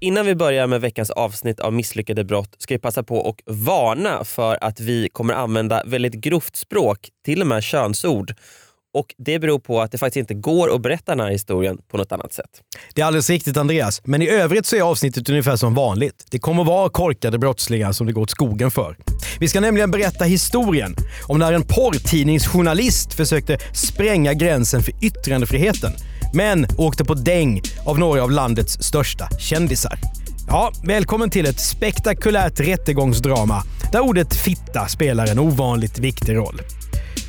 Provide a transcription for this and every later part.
Innan vi börjar med veckans avsnitt av Misslyckade brott ska vi passa på att varna för att vi kommer använda väldigt grovt språk, till och med könsord. Och Det beror på att det faktiskt inte går att berätta den här historien på något annat sätt. Det är alldeles riktigt Andreas, men i övrigt så är avsnittet ungefär som vanligt. Det kommer att vara korkade brottslingar som det går åt skogen för. Vi ska nämligen berätta historien om när en porrtidningsjournalist försökte spränga gränsen för yttrandefriheten, men åkte på däng av några av landets största kändisar. Ja, välkommen till ett spektakulärt rättegångsdrama där ordet fitta spelar en ovanligt viktig roll.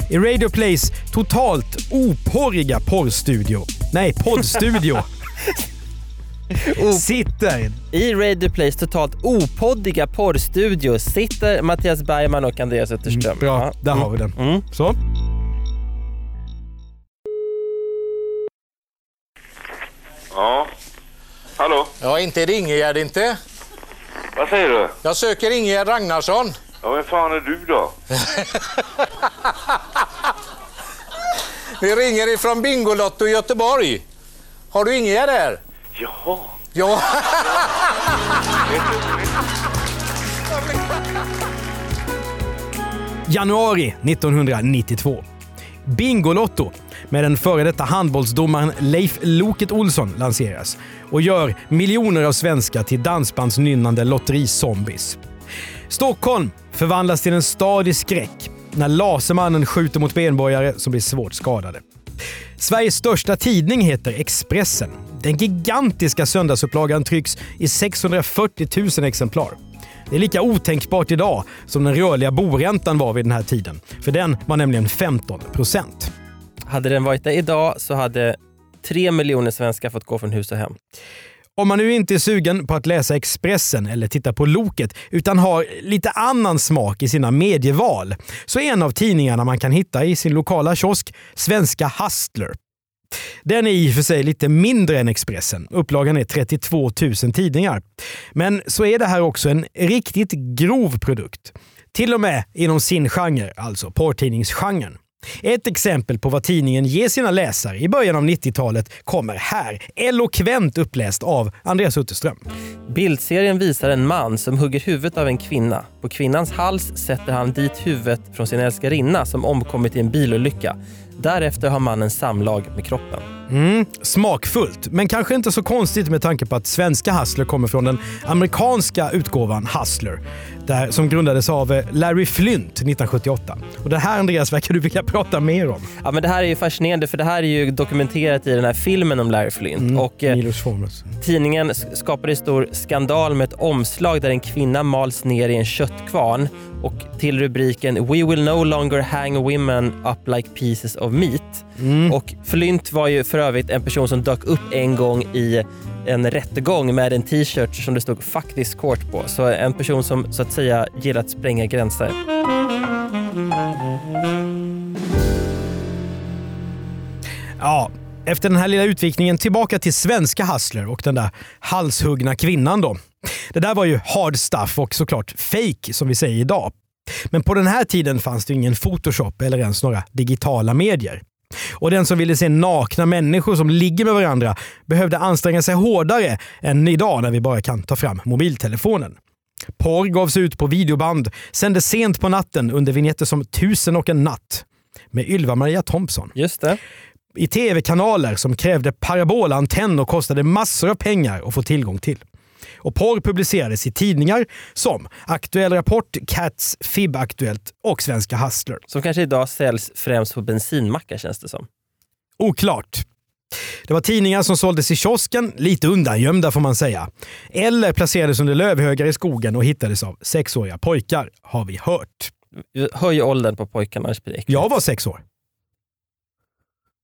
I Radio Plays totalt oporriga porrstudio, nej poddstudio, sitter I Radio Plays totalt opoddiga porrstudio sitter Mattias Bergman och Andreas Utterström. Bra, Ja. där har vi den. Mm. Så. Ja. Hallå? Ja, inte är det Ingegärd inte. Vad säger du? Jag söker Ingegärd Ragnarsson. Ja, vem fan är du då? Vi ringer ifrån Bingolotto i Göteborg. Har du Ingegärd där? Jaha. Ja. Januari 1992. Bingolotto med den före detta handbollsdomaren Leif Loket Olsson lanseras och gör miljoner av svenskar till dansbandsnynnande lotterizombies. Stockholm förvandlas till en stad i skräck när Lasermannen skjuter mot benborgare som blir svårt skadade. Sveriges största tidning heter Expressen. Den gigantiska söndagsupplagan trycks i 640 000 exemplar. Det är lika otänkbart idag som den rörliga boräntan var vid den här tiden. För den var nämligen 15 procent. Hade den varit det idag så hade tre miljoner svenskar fått gå från hus och hem. Om man nu inte är sugen på att läsa Expressen eller titta på Loket utan har lite annan smak i sina medieval så är en av tidningarna man kan hitta i sin lokala kiosk Svenska Hustler. Den är i och för sig lite mindre än Expressen. Upplagan är 32 000 tidningar. Men så är det här också en riktigt grov produkt. Till och med inom sin genre, alltså porrtidningsgenren. Ett exempel på vad tidningen ger sina läsare i början av 90-talet kommer här, elokvent uppläst av Andreas Utterström. Bildserien visar en man som hugger huvudet av en kvinna. På kvinnans hals sätter han dit huvudet från sin älskarinna som omkommit i en bilolycka. Därefter har mannen samlag med kroppen. Mm, smakfullt, men kanske inte så konstigt med tanke på att svenska Hustler kommer från den amerikanska utgåvan Hustler, där, som grundades av eh, Larry Flynt 1978. Och det här Andreas verkar du vilja prata mer om. Ja, men det här är ju fascinerande för det här är ju dokumenterat i den här filmen om Larry Flint. Och, eh. Tidningen skapade stor skandal med ett omslag där en kvinna mals ner i en köttkvarn och till rubriken “We will no longer hang women up like pieces of meat”. Och Flint var ju för övrigt en person som dök upp en gång i en rättegång med en t-shirt som det stod “Fuck this court” på. Så en person som så att säga gillar att spränga gränser. Ja, efter den här lilla utvikningen tillbaka till svenska Hustler och den där halshuggna kvinnan då. Det där var ju hard stuff och såklart fake som vi säger idag. Men på den här tiden fanns det ingen Photoshop eller ens några digitala medier. Och den som ville se nakna människor som ligger med varandra behövde anstränga sig hårdare än idag när vi bara kan ta fram mobiltelefonen. Porr gavs ut på videoband, sändes sent på natten under vignetter som Tusen och en natt med Ylva-Maria Thompson Just det i tv-kanaler som krävde parabolantenn och kostade massor av pengar att få tillgång till. Och porr publicerades i tidningar som Aktuell Rapport, Cats, FIB Aktuellt och Svenska Hustler. Som kanske idag säljs främst på bensinmackar känns det som. Oklart. Det var tidningar som såldes i kiosken, lite undangömda får man säga. Eller placerades under lövhögar i skogen och hittades av sexåriga pojkar, har vi hört. Höj åldern på pojkarna. Jag var sex år.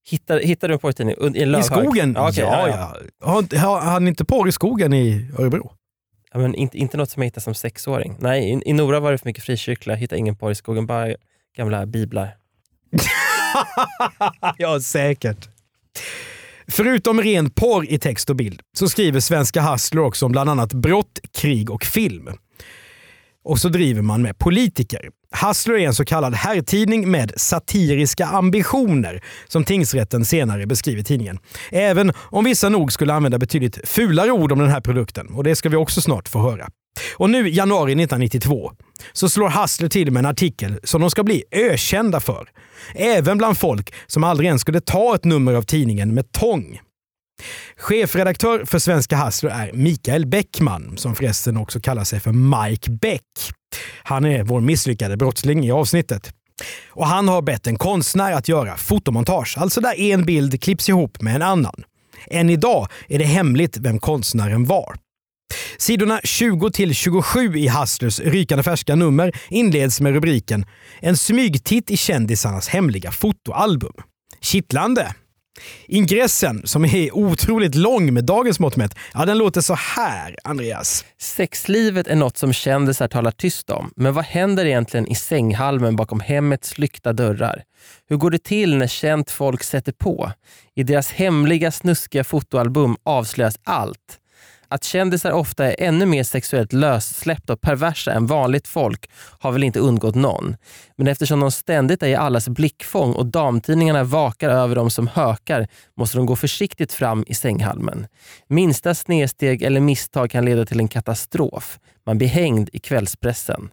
Hittar, hittar du en pojktidning i en I lövhög? skogen? Ja, okej, ja, ja, ja. Har, har, ni inte porr i skogen i Örebro? Ja, men inte, inte något som jag hittade som sexåring. Nej, i, i Nora var det för mycket frikyrkliga. Jag hittade ingen porr i skogen. Bara gamla biblar. ja, säkert. Förutom ren porr i text och bild så skriver Svenska Hustler också om bland annat brott, krig och film. Och så driver man med politiker. Hustler är en så kallad herrtidning med satiriska ambitioner, som tingsrätten senare beskriver tidningen. Även om vissa nog skulle använda betydligt fulare ord om den här produkten. Och det ska vi också snart få höra. Och nu januari 1992 så slår Hustler till med en artikel som de ska bli ökända för. Även bland folk som aldrig ens skulle ta ett nummer av tidningen med tång. Chefredaktör för Svenska Hustler är Mikael Bäckman, som förresten också kallar sig för Mike Beck. Han är vår misslyckade brottsling i avsnittet. Och han har bett en konstnär att göra fotomontage, alltså där en bild klipps ihop med en annan. Än idag är det hemligt vem konstnären var. Sidorna 20 till 27 i Hustlers rykande färska nummer inleds med rubriken “En smygtitt i kändisarnas hemliga fotoalbum”. Kittlande! Ingressen, som är otroligt lång med dagens mått mätt, ja, den låter så här, Andreas. Sexlivet är något som kändisar talar tyst om, men vad händer egentligen i sänghalmen bakom hemmets lyckta dörrar? Hur går det till när känt folk sätter på? I deras hemliga snuskiga fotoalbum avslöjas allt. Att kändisar ofta är ännu mer sexuellt lössläppta och perversa än vanligt folk har väl inte undgått någon. Men eftersom de ständigt är i allas blickfång och damtidningarna vakar över dem som hökar måste de gå försiktigt fram i sänghalmen. Minsta snedsteg eller misstag kan leda till en katastrof. Man blir hängd i kvällspressen.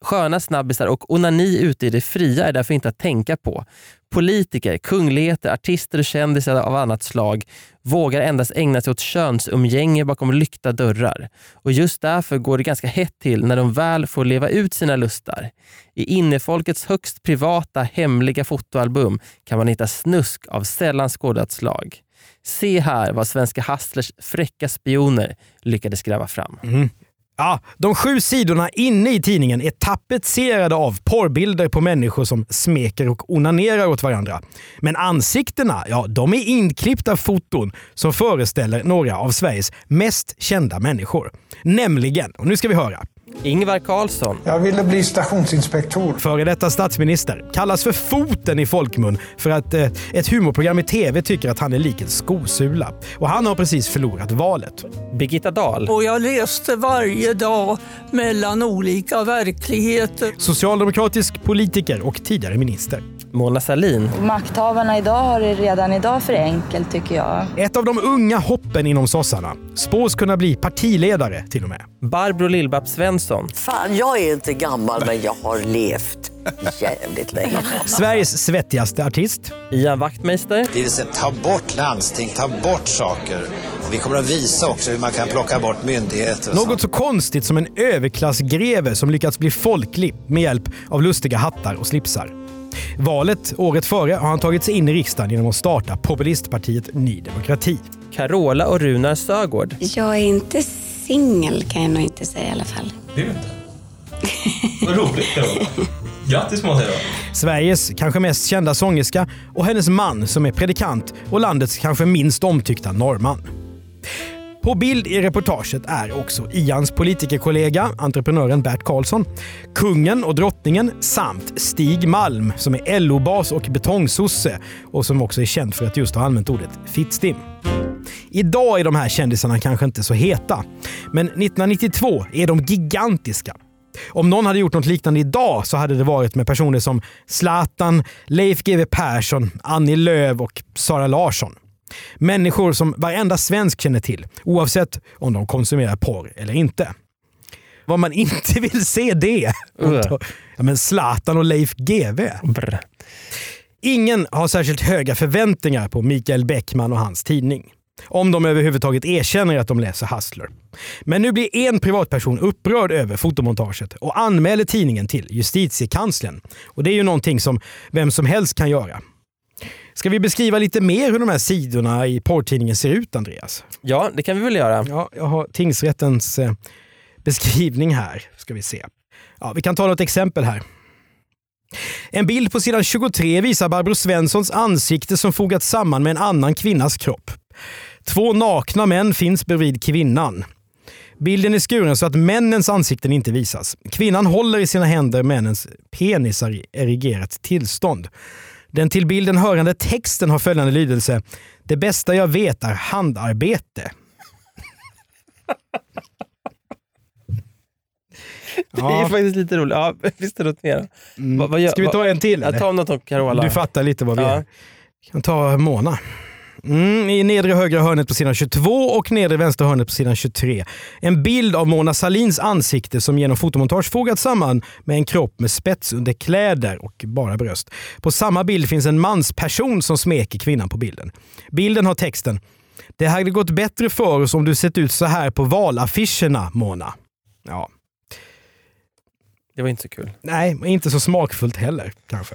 Sköna snabbisar och onani ute i det fria är därför inte att tänka på. Politiker, kungligheter, artister och kändisar av annat slag vågar endast ägna sig åt könsumgänge bakom lyckta dörrar. Och just därför går det ganska hett till när de väl får leva ut sina lustar. I innefolkets högst privata, hemliga fotoalbum kan man hitta snusk av sällan skådat slag. Se här vad svenska Hustlers fräcka spioner lyckades gräva fram. Mm. Ja, de sju sidorna inne i tidningen är tapetserade av porrbilder på människor som smeker och onanerar åt varandra. Men ansiktena, ja, de är inklippta foton som föreställer några av Sveriges mest kända människor. Nämligen, och nu ska vi höra. Ingvar Carlsson. Jag ville bli stationsinspektor. Före detta statsminister. Kallas för foten i folkmun för att eh, ett humorprogram i tv tycker att han är lik en skosula. Och han har precis förlorat valet. Birgitta Dahl. Och jag reste varje dag mellan olika verkligheter. Socialdemokratisk politiker och tidigare minister. Mona Sahlin. Makthavarna idag har det redan idag för enkelt tycker jag. Ett av de unga hoppen inom sossarna. Spås kunna bli partiledare till och med. Barbro Lill-Babs Svensson. Fan, jag är inte gammal men jag har levt jävligt länge. Sveriges svettigaste artist. Ian Wachtmeister. Det vill säga ta bort landsting, ta bort saker. Och vi kommer att visa också hur man kan plocka bort myndigheter. Något så konstigt som en överklassgreve som lyckats bli folklig med hjälp av lustiga hattar och slipsar. Valet året före har han tagit sig in i riksdagen genom att starta populistpartiet Ny Demokrati. Carola och Runar Sögård. Jag är inte singel kan jag nog inte säga i alla fall. Det är du inte? Vad roligt Carola. Grattis måste jag Sveriges kanske mest kända sångerska och hennes man som är predikant och landets kanske minst omtyckta norrman. På bild i reportaget är också Ians politikerkollega, entreprenören Bert Karlsson, kungen och drottningen samt Stig Malm som är LO-bas och betongsosse och som också är känd för att just ha använt ordet fittstim. Idag är de här kändisarna kanske inte så heta, men 1992 är de gigantiska. Om någon hade gjort något liknande idag så hade det varit med personer som Zlatan, Leif GW Persson, Annie Lööf och Sara Larsson. Människor som varenda svensk känner till, oavsett om de konsumerar porr eller inte. Vad man inte vill se det. Ja, men Zlatan och Leif GW. Ingen har särskilt höga förväntningar på Mikael Bäckman och hans tidning. Om de överhuvudtaget erkänner att de läser Hustler. Men nu blir en privatperson upprörd över fotomontaget och anmäler tidningen till justitiekanslern. Och det är ju någonting som vem som helst kan göra. Ska vi beskriva lite mer hur de här sidorna i porrtidningen ser ut, Andreas? Ja, det kan vi väl göra. Ja, jag har tingsrättens eh, beskrivning här. Ska vi se. Ja, vi kan ta något exempel här. En bild på sidan 23 visar Barbro Svenssons ansikte som fogats samman med en annan kvinnas kropp. Två nakna män finns bredvid kvinnan. Bilden är skuren så att männens ansikten inte visas. Kvinnan håller i sina händer männens penisar i erigerat tillstånd. Den till bilden hörande texten har följande lydelse. Det bästa jag vet är handarbete. Det är faktiskt lite roligt. Ja, är det något mer? Vad- vad gör- Ska vi ta vad- en till? Ja, ta något om Carola. Du fattar lite vad vi Ja. är. Vi kan ta Mona. Mm, I nedre högra hörnet på sidan 22 och nedre vänstra hörnet på sidan 23. En bild av Mona Salins ansikte som genom fotomontage fogats samman med en kropp med spetsunderkläder och bara bröst. På samma bild finns en mansperson som smeker kvinnan på bilden. Bilden har texten “Det hade gått bättre för oss om du sett ut så här på valaffischerna, Mona”. Ja. Det var inte så kul. Nej, inte så smakfullt heller kanske.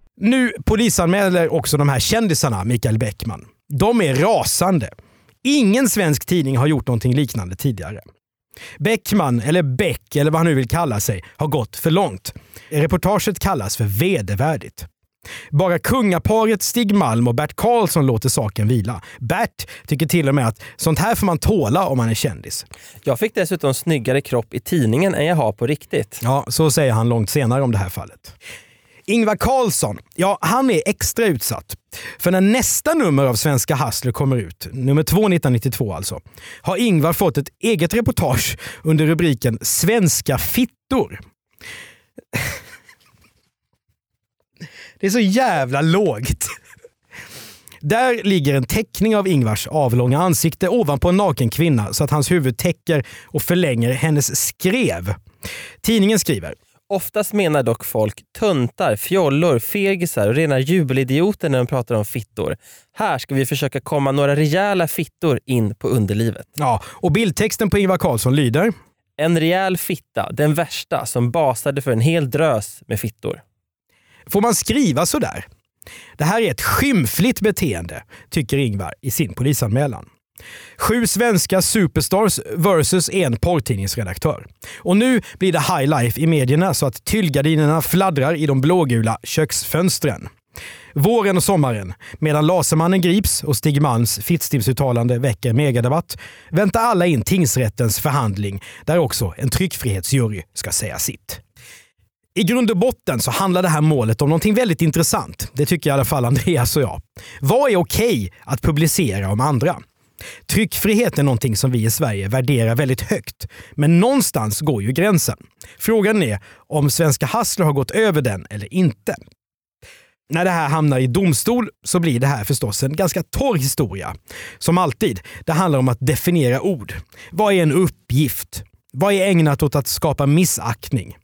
Nu polisanmäler också de här kändisarna Mikael Bäckman. De är rasande. Ingen svensk tidning har gjort någonting liknande tidigare. Bäckman, eller Beck, eller vad han nu vill kalla sig, har gått för långt. Reportaget kallas för vedervärdigt. Bara kungaparet Stig Malm och Bert Karlsson låter saken vila. Bert tycker till och med att sånt här får man tåla om man är kändis. Jag fick dessutom snyggare kropp i tidningen än jag har på riktigt. Ja, så säger han långt senare om det här fallet. Ingvar Carlsson, ja han är extra utsatt. För när nästa nummer av Svenska Hustler kommer ut, nummer två 1992 alltså, har Ingvar fått ett eget reportage under rubriken “Svenska fittor”. Det är så jävla lågt. Där ligger en teckning av Ingvars avlånga ansikte ovanpå en naken kvinna så att hans huvud täcker och förlänger hennes skrev. Tidningen skriver Oftast menar dock folk töntar, fjollor, fegisar och rena jubelidioter när de pratar om fittor. Här ska vi försöka komma några rejäla fittor in på underlivet. Ja, och bildtexten på Ingvar Carlsson lyder En rejäl fitta, den värsta, som basade för en hel drös med fittor. Får man skriva sådär? Det här är ett skymfligt beteende, tycker Ingvar i sin polisanmälan. Sju svenska superstars versus en porrtidningsredaktör. Och nu blir det high life i medierna så att tyllgardinerna fladdrar i de blågula köksfönstren. Våren och sommaren, medan Lasermannen grips och Stig Malms Fittstimsuttalande väcker megadebatt, väntar alla in tingsrättens förhandling där också en tryckfrihetsjury ska säga sitt. I grund och botten så handlar det här målet om någonting väldigt intressant. Det tycker i alla fall Andreas och jag. Vad är okej att publicera om andra? Tryckfrihet är någonting som vi i Sverige värderar väldigt högt. Men någonstans går ju gränsen. Frågan är om Svenska Hustler har gått över den eller inte. När det här hamnar i domstol så blir det här förstås en ganska torr historia. Som alltid, det handlar om att definiera ord. Vad är en uppgift? Vad är ägnat åt att skapa missaktning?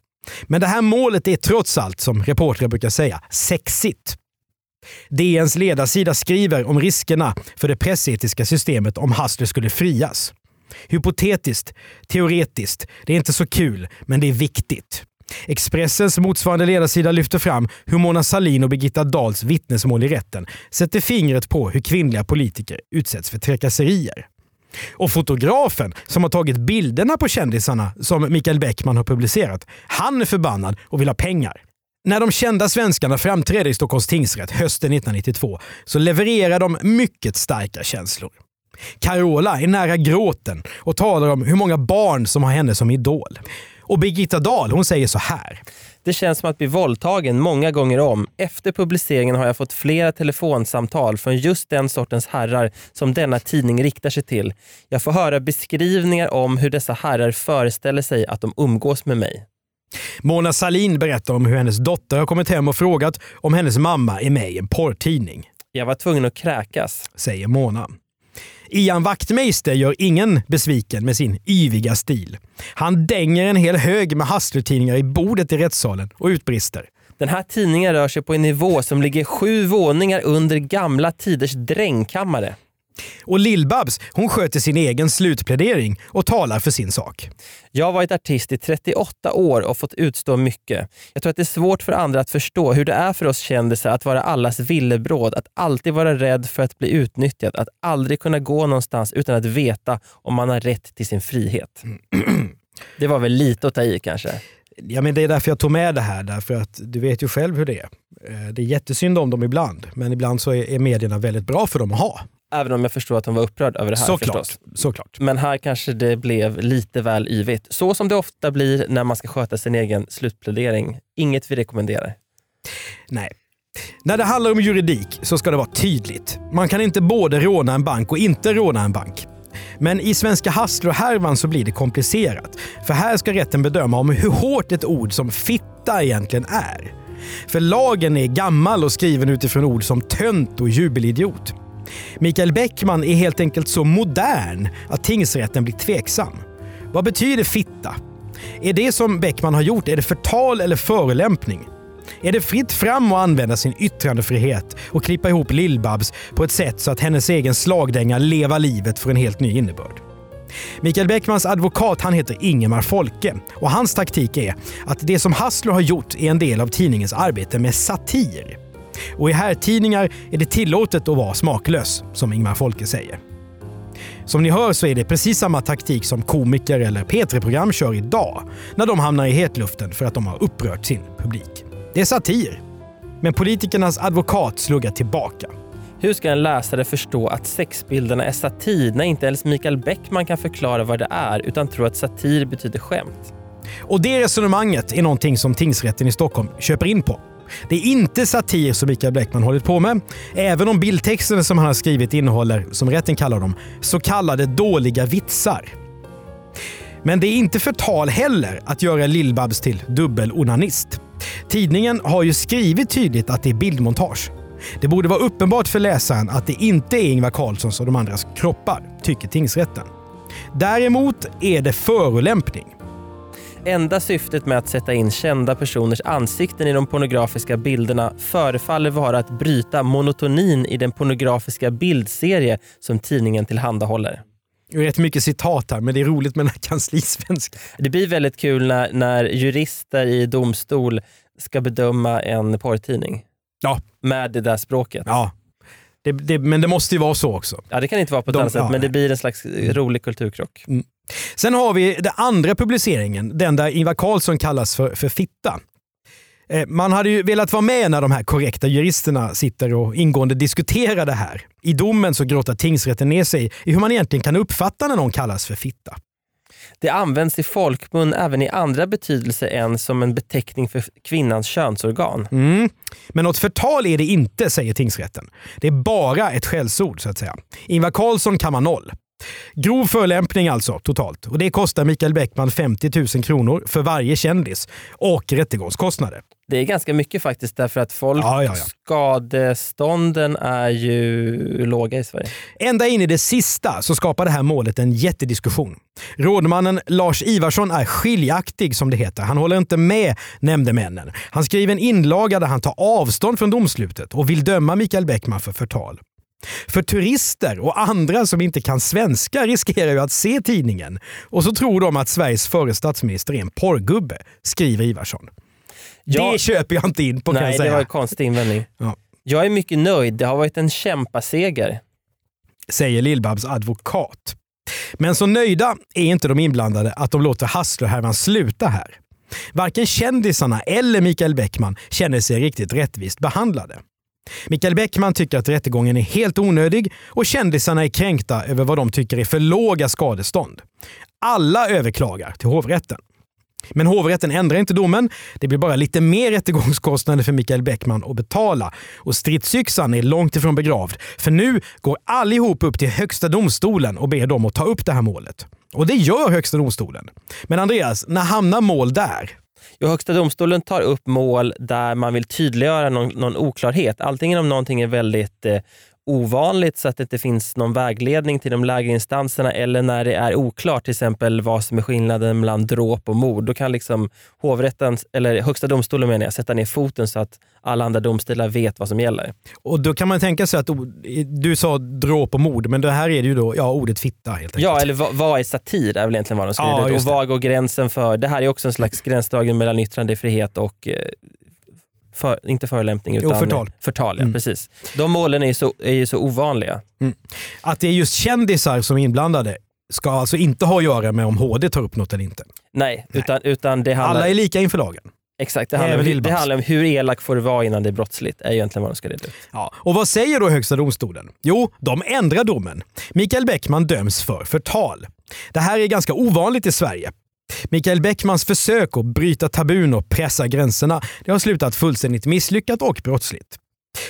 Men det här målet är trots allt, som reportrar brukar säga, sexigt. DNs ledarsida skriver om riskerna för det pressetiska systemet om Hassler skulle frias. Hypotetiskt, teoretiskt, det är inte så kul, men det är viktigt. Expressens motsvarande ledarsida lyfter fram hur Mona Sahlin och Birgitta Dahls vittnesmål i rätten sätter fingret på hur kvinnliga politiker utsätts för trakasserier. Och fotografen som har tagit bilderna på kändisarna som Mikael Bäckman har publicerat, han är förbannad och vill ha pengar. När de kända svenskarna framträdde i Stockholms tingsrätt hösten 1992 så levererar de mycket starka känslor. Carola är nära gråten och talar om hur många barn som har henne som idol. Och Birgitta Dahl hon säger så här. Det känns som att bli våldtagen många gånger om. Efter publiceringen har jag fått flera telefonsamtal från just den sortens herrar som denna tidning riktar sig till. Jag får höra beskrivningar om hur dessa herrar föreställer sig att de umgås med mig. Mona Salin berättar om hur hennes dotter har kommit hem och frågat om hennes mamma är med i en porrtidning. Jag var tvungen att kräkas. Säger Mona. Ian Wachtmeister gör ingen besviken med sin yviga stil. Han dänger en hel hög med hustlertidningar i bordet i rättssalen och utbrister. Den här tidningen rör sig på en nivå som ligger sju våningar under gamla tiders drängkammare. Och Lill-Babs, hon sköter sin egen slutplädering och talar för sin sak. Jag har varit artist i 38 år och fått utstå mycket. Jag tror att det är svårt för andra att förstå hur det är för oss kändisar att vara allas villebråd, att alltid vara rädd för att bli utnyttjad, att aldrig kunna gå någonstans utan att veta om man har rätt till sin frihet. Det var väl lite att ta i kanske? Ja, men det är därför jag tog med det här, därför att du vet ju själv hur det är. Eh, Det är jättesynd om dem ibland, men ibland så är medierna väldigt bra för dem att ha. Även om jag förstår att hon var upprörd över det här Såklart, förstås. såklart. Men här kanske det blev lite väl yvigt. Så som det ofta blir när man ska sköta sin egen slutplädering. Inget vi rekommenderar. Nej. När det handlar om juridik så ska det vara tydligt. Man kan inte både råna en bank och inte råna en bank. Men i Svenska Hustler-härvan så blir det komplicerat. För här ska rätten bedöma om hur hårt ett ord som fitta egentligen är. För lagen är gammal och skriven utifrån ord som tönt och jubelidiot. Mikael Bäckman är helt enkelt så modern att tingsrätten blir tveksam. Vad betyder fitta? Är det som Bäckman har gjort, är det förtal eller förolämpning? Är det fritt fram att använda sin yttrandefrihet och klippa ihop Lill-Babs på ett sätt så att hennes egen slagdänga Leva livet för en helt ny innebörd? Mikael Bäckmans advokat han heter Ingemar Folke och hans taktik är att det som Hassler har gjort är en del av tidningens arbete med satir. Och i herrtidningar är det tillåtet att vara smaklös, som Ingemar Folke säger. Som ni hör så är det precis samma taktik som komiker eller P3-program kör idag när de hamnar i hetluften för att de har upprört sin publik. Det är satir. Men politikernas advokat sluggar tillbaka. Hur ska en läsare förstå att sexbilderna är satir när inte ens Mikael Bäckman kan förklara vad det är utan tror att satir betyder skämt? Och det resonemanget är någonting som tingsrätten i Stockholm köper in på. Det är inte satir som Mikael Bleckman hållit på med, även om bildtexterna som han har skrivit innehåller, som rätten kallar dem, så kallade dåliga vitsar. Men det är inte förtal heller att göra Lill-Babs till dubbelonanist. Tidningen har ju skrivit tydligt att det är bildmontage. Det borde vara uppenbart för läsaren att det inte är Ingvar Carlssons och de andras kroppar, tycker tingsrätten. Däremot är det förolämpning. Enda syftet med att sätta in kända personers ansikten i de pornografiska bilderna förefaller vara att bryta monotonin i den pornografiska bildserie som tidningen tillhandahåller. Det är rätt mycket citat här, men det är roligt med den här kanslisvenskan. Det blir väldigt kul när, när jurister i domstol ska bedöma en porrtidning. Ja. Med det där språket. Ja. Det, det, men det måste ju vara så också. Ja, det kan inte vara på ett De- annat sätt, ja, men det blir en slags rolig kulturkrock. Mm. Sen har vi den andra publiceringen, den där Ingvar Carlsson kallas för, för fitta. Eh, Man hade ju velat vara med när de här korrekta juristerna sitter och ingående diskuterar det här. I domen så grottar tingsrätten ner sig i hur man egentligen kan uppfatta när någon kallas för fitta. Det används i folkmun även i andra betydelser än som en beteckning för kvinnans könsorgan. Mm. Men något förtal är det inte, säger tingsrätten. Det är bara ett skällsord så att säga. Ingvar Carlsson kan man noll. Grov förolämpning alltså, totalt. Och det kostar Mikael Bäckman 50 000 kronor för varje kändis och rättegångskostnader. Det är ganska mycket faktiskt därför att folk, Ja, ja, ja. skadestånden är ju låga i Sverige. Ända in i det sista så skapar det här målet en jättediskussion. Rådmannen Lars Ivarsson är skiljaktig som det heter. Han håller inte med nämndemännen. Han skriver en inlaga där han tar avstånd från domslutet och vill döma Mikael Bäckman för förtal. För turister och andra som inte kan svenska riskerar ju att se tidningen och så tror de att Sveriges förre statsminister är en porrgubbe, skriver Ivarsson. Ja. Det köper jag inte in på kan Nej, jag säga. det var en konstig invändning. Ja. Jag är mycket nöjd. Det har varit en kämpaseger. säger Lill-Babs advokat. Men så nöjda är inte de inblandade att de låter Hustler-härvan sluta här. Varken kändisarna eller Mikael Bäckman känner sig riktigt rättvist behandlade. Mikael Bäckman tycker att rättegången är helt onödig och kändisarna är kränkta över vad de tycker är för låga skadestånd. Alla överklagar till hovrätten. Men hovrätten ändrar inte domen. Det blir bara lite mer rättegångskostnader för Mikael Bäckman att betala. Och stridsyxan är långt ifrån begravd. För nu går allihop upp till Högsta domstolen och ber dem att ta upp det här målet. Och det gör Högsta domstolen. Men Andreas, när hamnar mål där? Jo, Högsta domstolen tar upp mål där man vill tydliggöra någon, någon oklarhet. Antingen om någonting är väldigt eh, ovanligt så att det inte finns någon vägledning till de lägre instanserna eller när det är oklart, till exempel vad som är skillnaden mellan dråp och mord. Då kan liksom hovrätten, eller Högsta domstolen menar jag, sätta ner foten så att alla andra domstolar vet vad som gäller. Och Då kan man tänka sig att du sa dråp och mord, men det här är det ju då ja, ordet fitta helt enkelt. Ja, eller vad, vad är satir är väl egentligen vad de skriver. Ja, och vad går gränsen för, det här är också en slags gränsdragning mellan yttrandefrihet och eh, för, inte förolämpning Jo, utan förtal. förtal ja, Mm. precis. De målen är ju så, är ju så ovanliga. Mm. Att det är just kändisar som är inblandade ska alltså inte ha att göra med om HD tar upp något eller inte. Nej, utan, utan det handlar... Alla är lika inför lagen. Exakt, det handlar, om, det handlar om hur elak får det vara innan det är brottsligt, är egentligen vad de ska reda ut. Ja. Och vad säger då Högsta domstolen? Jo, de ändrar domen. Mikael Bäckman döms för förtal. Det här är ganska ovanligt i Sverige. Mikael Bäckmans försök att bryta tabun och pressa gränserna det har slutat fullständigt misslyckat och brottsligt.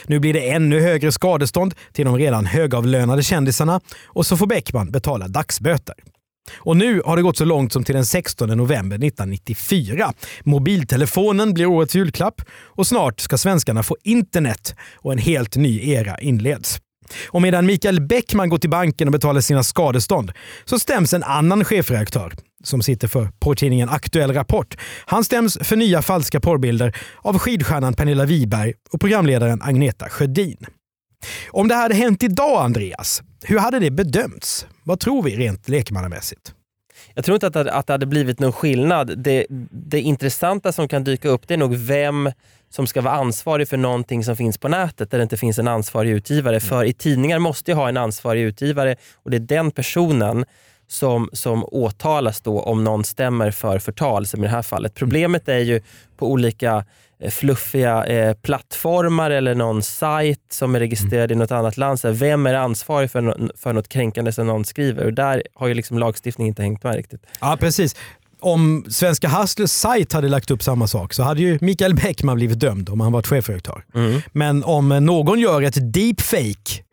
Nu blir det ännu högre skadestånd till de redan högavlönade kändisarna och så får Bäckman betala dagsböter. Och nu har det gått så långt som till den 16 november 1994. Mobiltelefonen blir årets julklapp och snart ska svenskarna få internet och en helt ny era inleds. Och medan Mikael Bäckman går till banken och betalar sina skadestånd så stäms en annan chefredaktör som sitter för porrtidningen Aktuell Rapport. Han stäms för nya falska porrbilder av skidstjärnan Pernilla Wiberg och programledaren Agneta Sjödin. Om det hade hänt idag, Andreas, hur hade det bedömts? Vad tror vi rent lekmannamässigt? Jag tror inte att det, att det hade blivit någon skillnad. Det, det intressanta som kan dyka upp det är nog vem som ska vara ansvarig för någonting som finns på nätet där det inte finns en ansvarig utgivare. För i tidningar måste jag ha en ansvarig utgivare och det är den personen som, som åtalas då om någon stämmer för förtal, som i det här fallet. Problemet är ju på olika eh, fluffiga eh, plattformar eller någon sajt som är registrerad i något annat land. Så här, vem är ansvarig för, no för något kränkande som någon skriver? Och där har ju liksom lagstiftningen inte hängt med riktigt. Ja, precis. Om Svenska Hustlers sajt hade lagt upp samma sak så hade ju Mikael Bäckman blivit dömd om han varit chefredaktör. Men om någon gör ett deepfake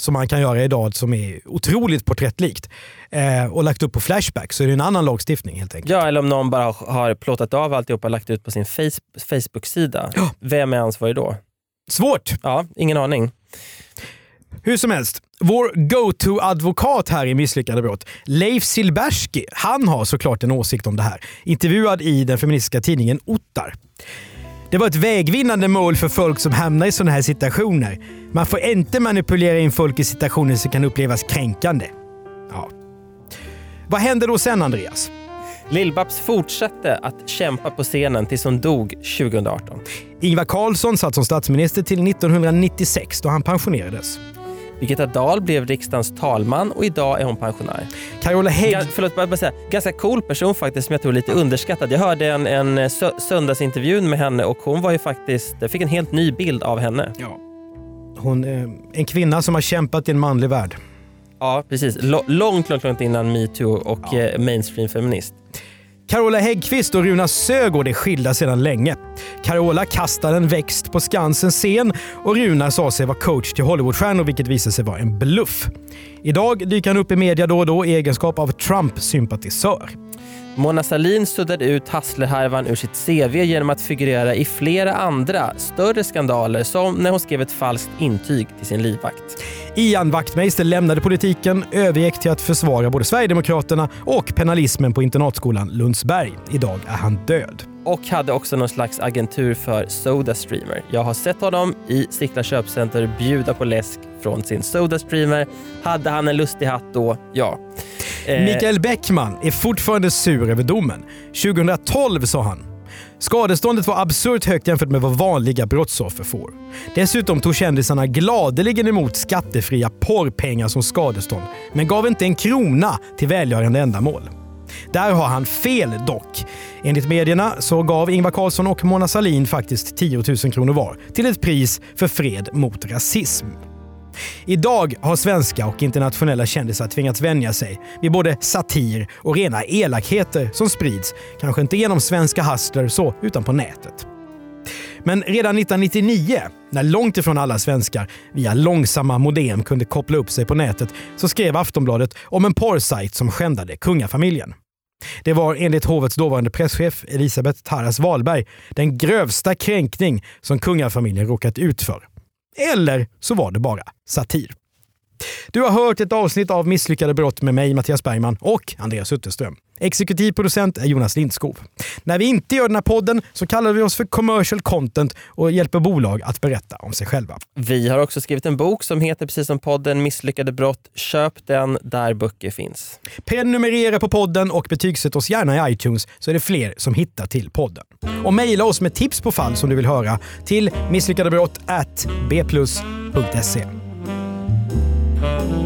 som man kan göra idag som är otroligt porträttlikt eh, och lagt upp på Flashback så är det en annan lagstiftning helt enkelt. Ja, eller om någon bara har- plåtat av alltihopa och lagt ut på sin face Facebook-sida. Vem är ansvarig då? Svårt! Ja, ingen aning. Hur som helst, vår go-to-advokat här i misslyckade brott, Leif Silbersky, han har såklart en åsikt om det här. Intervjuad i den feministiska tidningen Ottar. Det var ett vägvinnande mål för folk som hamnar i sådana här situationer. Man får inte manipulera in folk i situationer som kan upplevas kränkande. Ja. Vad hände då sen, Andreas? Lill-Babs fortsatte att kämpa på scenen tills hon dog 2018. Ingvar Carlsson satt som statsminister till 1996 då han pensionerades. Birgitta Dahl blev riksdagens talman och idag är hon pensionär. Carola Hägg... Ga- förlåt, bara bara säga. Ganska cool person faktiskt som jag tror är lite underskattad. Jag hörde en, en sö- söndagsintervjun med henne och hon var ju faktiskt, jag fick en helt ny bild av henne. Ja. Hon är en kvinna som har kämpat i en manlig värld. Ja, precis. Lo- långt, långt, långt innan metoo och eh, mainstream feminist. Carola Häggkvist och Runa Sögaard är skilda sedan länge. Carola kastade en växt på Skansens scen och Runa sa sig vara coach till Hollywoodstjärnor vilket visade sig vara en bluff. Idag dyker han upp i media då och då i egenskap av Trump-sympatisör. Mona Sahlin suddade ut Hassler-härvan ur sitt CV genom att figurera i flera andra större skandaler som när hon skrev ett falskt intyg till sin livvakt. Ian Wachtmeister lämnade politiken, övergick till att försvara både Sverigedemokraterna och penalismen på internatskolan Lundsberg. Idag är han död. Och hade också någon slags agentur för Sodastreamer. Jag har sett honom i Sickla köpcenter bjuda på läsk från sin Sodastreamer. Hade han en lustig hatt då? Ja. Eh, Mikael Bäckman är fortfarande sur över domen. 2012 sa han Skadeståndet var absurt högt jämfört med vad vanliga brottsoffer får. Dessutom tog kändisarna gladeligen emot skattefria porrpengar som skadestånd, men gav inte en krona till välgörande ändamål. Där har han fel dock. Enligt medierna så gav Ingvar Carlsson och Mona Sahlin faktiskt 10 000 kronor var till ett pris för fred mot rasism. Idag har svenska och internationella kändisar tvingats vänja sig vid både satir och rena elakheter som sprids, kanske inte genom svenska hustler så, utan på nätet. Men redan 1999, när långt ifrån alla svenskar via långsamma modem kunde koppla upp sig på nätet, så skrev Aftonbladet om en porrsajt som skändade kungafamiljen. Det var enligt hovets dåvarande presschef Elisabeth Tarras Wahlberg den grövsta kränkning som kungafamiljen råkat ut för. Eller så var det bara satir. Du har hört ett avsnitt av Misslyckade brott med mig, Mattias Bergman och Andreas Utterström. Exekutiv producent är Jonas Lindskov. När vi inte gör den här podden så kallar vi oss för commercial content och hjälper bolag att berätta om sig själva. Vi har också skrivit en bok som heter precis som podden Misslyckade brott. Köp den där böcker finns. Prenumerera på podden och betygsätt oss gärna i iTunes så är det fler som hittar till podden. Och mejla oss med tips på fall som du vill höra till misslyckadebrott bplus.se. Thank you.